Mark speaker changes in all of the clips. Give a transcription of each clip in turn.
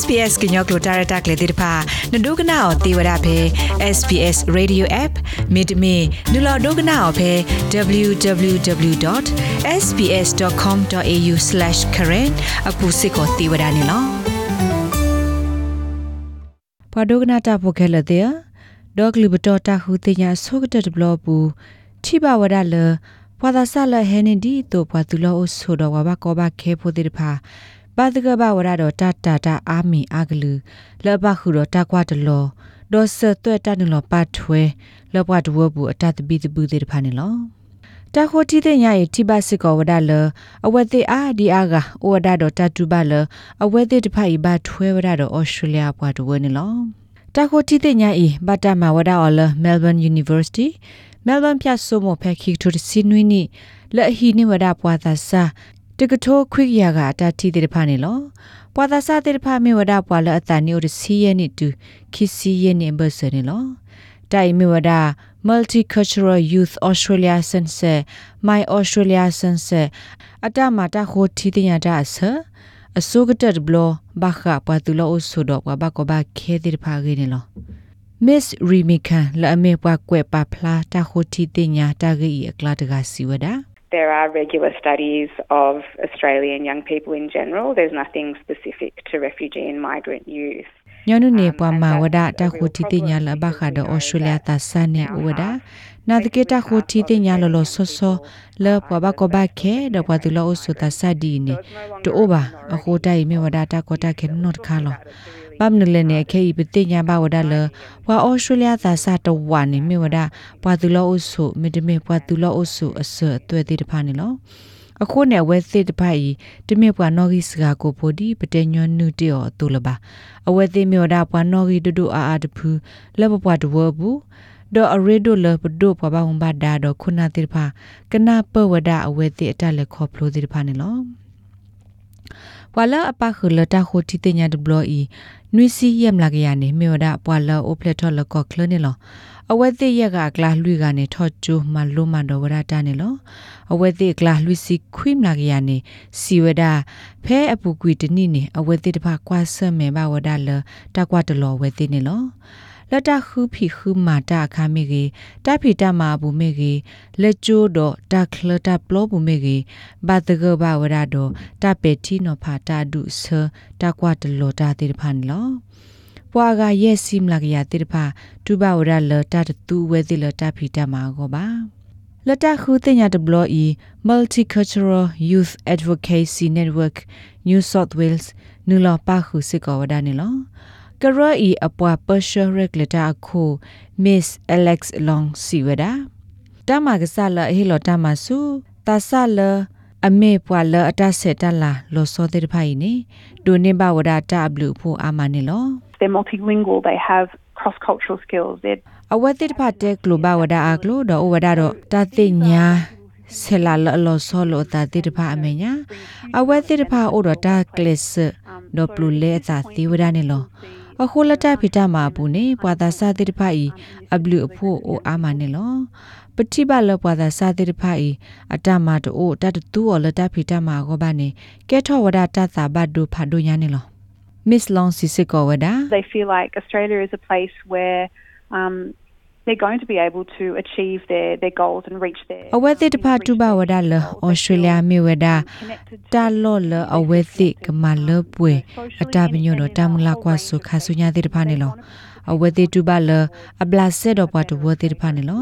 Speaker 1: SPS ကညောကလိုတာရတာကလေးတိဖာနဒုကနာအောတေဝရဖဲ SPS Radio App မိတမီနူလာဒုကနာအောဖဲ www.sps.com.au/current အခုစစ်ကိုတေဝရနေလောပဒုကနာတာပိုခဲလတဲ့ဒေါကလီဘတော်တာဟုတင်ညာဆုကတဘလဘူးထိပါဝရလဖွာသာဆလဟဲနေဒီတော့ဖွာသူလောဆိုတော့ဝဘကောဘခဲဖို့တိဖာ ပါတကဘဝရတော့တတာတာအာမီအကလူလဘခုတော့တကွာတလောဒေါ်ဆသွဲ့တနလောပတ်ထွဲလဘွားတဝဘူးအတတပိတပူတဲ့ဖာနေလောတခိုတီတဲ့ညရဲ့တိဘစစ်ကောဝဒလအဝဲတဲ့အာဒီအာကဩဝဒတော့တတူပါလအဝဲတဲ့တဖိုင်ဘထွဲဝဒတော့ဩစတြေးလျဘွားတဝဲနေလောတခိုတီတဲ့ညဤဘတ်တမဝဒအော်လ Melbourne University Melbourne ပြဆိုမဖက်ခိထူစီနွီနီလက်ဟီနိဝဒပွားသာစာ တကထိုးခွိရကတာတီတဲ့ဖာနေလောပွာသာစာတဲ့ဖာမေဝဒပွာလအတန်နီအိုစီယနီတူခီစီယနီဘဆနေလောတိုင်မေဝဒ Multicultural Youth Australia Sense My Australia Sense အတမတာခိုတီတညာတာဆအစိုးကတက်ဘလဘခပွာတူလောအဆုတော့ဘဘကဘခဲတဲ့ဖာဂိနေလော Miss Remika လာမေပွားကွဲပါဖလာတာခိုတီတညာတာဂိအကလာတကစီဝဒါ
Speaker 2: There are regular studies of Australian young people in general. There's nothing specific to refugee and migrant youth.
Speaker 1: ညနုနေပွားမှာဝဒတာခုတီတိညာလဘခါဒဩစတြေးလျတာဆန်နေဝဒနာတကေတာခုတီတိညာလလဆောဆောလပွားဘကဘခဲဒပွားတူလောဆူတာဆဒီနေတိုဘာအခုတိုင်မေဝဒတာကောတာခဲနော့ခါလော ပမ်နလနေခေဤပတိညာဘဝဒလဝါအော်စတြေးလျသာစတဝါနေမြေဝဒပွာသူလောအုဆုမေတမေပွာသူလောအုဆုအစအသွဲတိတဖာနေလောအခုနဲ့ဝဲစစ်တဖိုက်တမြပွားနော်ဂီစကာကိုပိုဒီပတေညွန်နုတေော်တူလပါအဝဲသိမြော်ဒါပွားနော်ဂီဒဒူအာအာတဖူလဘပွားတဝဘူးဒေါ်အရေဒိုလပဒိုပွားပါဟွန်ဘာဒါဒေါ်ခုနာတိဖာကနာပဝဒအဝဲသိအတလက်ခေါဖလိုတိဖာနေလော ဝါလာအပခလတာခိုတီတညာဒဘလီနွီစီယမ်လာကရနေမြေဒါပွာလာအိုပလက်ထော်လကောကလနေလောအဝဲသိရကကလာလွိကနေထော့ကျိုမလုံးမတော်ဝရတာနေလောအဝဲသိကလာလွိစီခွိမလာကရနေစီဝဒဖဲအပူကွီတနိနေအဝဲသိတဖကွာဆမဲဘဝဒါလတကွာတလောဝဲသိနေလော လတခုဖီခုမာတာခါမေကြီးတဖီတမာဘူးမေကြီးလက်ကျိုးတော့တခလတပလောဘူးမေကြီးဘာတကဘာဝရတော့တပေတီနောဖာတာဒုဆတကွာတလောတာတိဖန်လောပွာကရဲ့စီမလာကရတိတဖာတူဘဝရလတတတူဝဲတိလတဖီတမာကိုပါလတခုတင်ရတဘလောဤ Multicultural Youth Advocacy Network New South Wales နူလာပါခုစစ်ကောဝဒနေလော ကရအီအပွားပရှရက်လက်တာခု Miss Alex Long Siwada တမကဆလဟီလောတမဆူတဆလအမေပွာလအတဆက်တလာလောစောတဲ့ဖိုင်နေဒိုနေဘဝဒတာဘလူဖို့အာမနေလော
Speaker 2: They're multilingual they have cross cultural skills they're
Speaker 1: အဝတိတဖတ်တဲ့ကလဘဝဒအကလိုတော့ဝဒတော့တသိညာဆလာလလောဆောလောတာတိတဖအမေညာအဝတိတဖအိုတော့တာကလစ်ဒေါပလူလေသာသီဝဒနေလော အခုလတဖိတမှာဘူးနေပွာသာစာတိတဖိုင်အဘလူအဖို့အိုအာမနေလောပတိပါလပွာသာစာတိတဖိုင်အတမတိုတတတူော်လတဖိတမှာကိုပါနေကဲထောဝဒတသာဘတ်ဒုဖာဒုညာနေလော Miss Long Sisiko wada
Speaker 2: they feel like Australia is a place where um they're going to be able to achieve their their goals and reach their
Speaker 1: အဝဲသစ်တဖာတူပါဝဒါလဩစတြေးလျမြေဝဒါတာလောလအဝဲသစ်ကမလပွေအတာပညိုတော့တမလာကွာဆုခါဆုညာသစ်တဖာနေလောအဝဲသစ်တူပါလအပလာဆက်တော့ပတ်တဝသစ်တဖာနေလော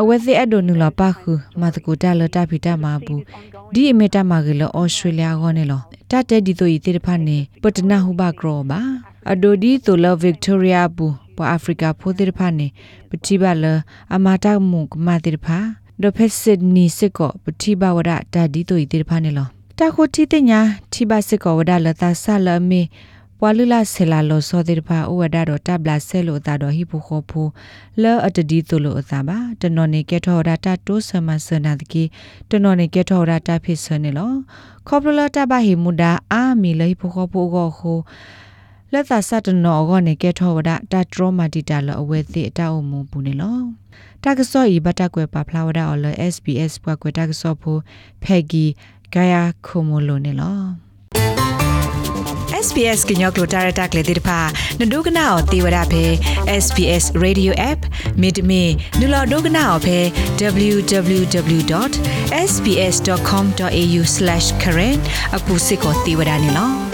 Speaker 1: အဝဲသစ်အဒိုနူလာပါခုမတကူတာလတာဖီတာမာဘူးဒီအမေတာမာကလဩစတြေးလျကောနေလောတတဲ့ဒီတို့ဤသစ်တဖာနေပတနာဟုဘကရောပါအဒိုဒီတိုလဗစ်တိုရီယာဘူး ပအာဖရိကဖိုတိဖာနေပတိဘလအမာတာမုကမာတိဖာဒိုဖက်စစ်နီစစ်ကောပတိဘဝဒတာဒီတိုဤတိဖာနေလောတခုတီတညာတိဘစစ်ကောဝဒလတာဆလမေပွာလူလာဆလာလောစောတိဖာဥဝဒတော့တဘလာဆဲလိုတာတော့ဟိဖိုခောဖူလောအတဒီတိုလိုအသာပါတနော်နေကဲထော်ရတာတိုးဆမဆနာတကီတနော်နေကဲထော်ရတာဖြစ်ဆနေလောခေါပလတာဘဟိမူဒါအာမီလေဖိုခောဖူကောခို လက်သာစတနောကောနေကဲထောဝဒတတ်ရောမာတီတာလအဝဲသိအတောက်မူပူနေလောတကဆော့ဤဘတ်တကွယ်ပါဖလာဝဒအော်လ SBS ဘွားကွယ်တကဆော့ဖိုဖဲဂီဂါယာခိုမိုလိုနေလော SBS ကညော့ကလိုတာရတက်လေဒီတဖာနဒုကနာအောတေဝရဖဲ SBS Radio App မြေတမီနူလာဒုကနာအောဖဲ www.sbs.com.au/current အခုစစ်ကိုတေဝရနေလော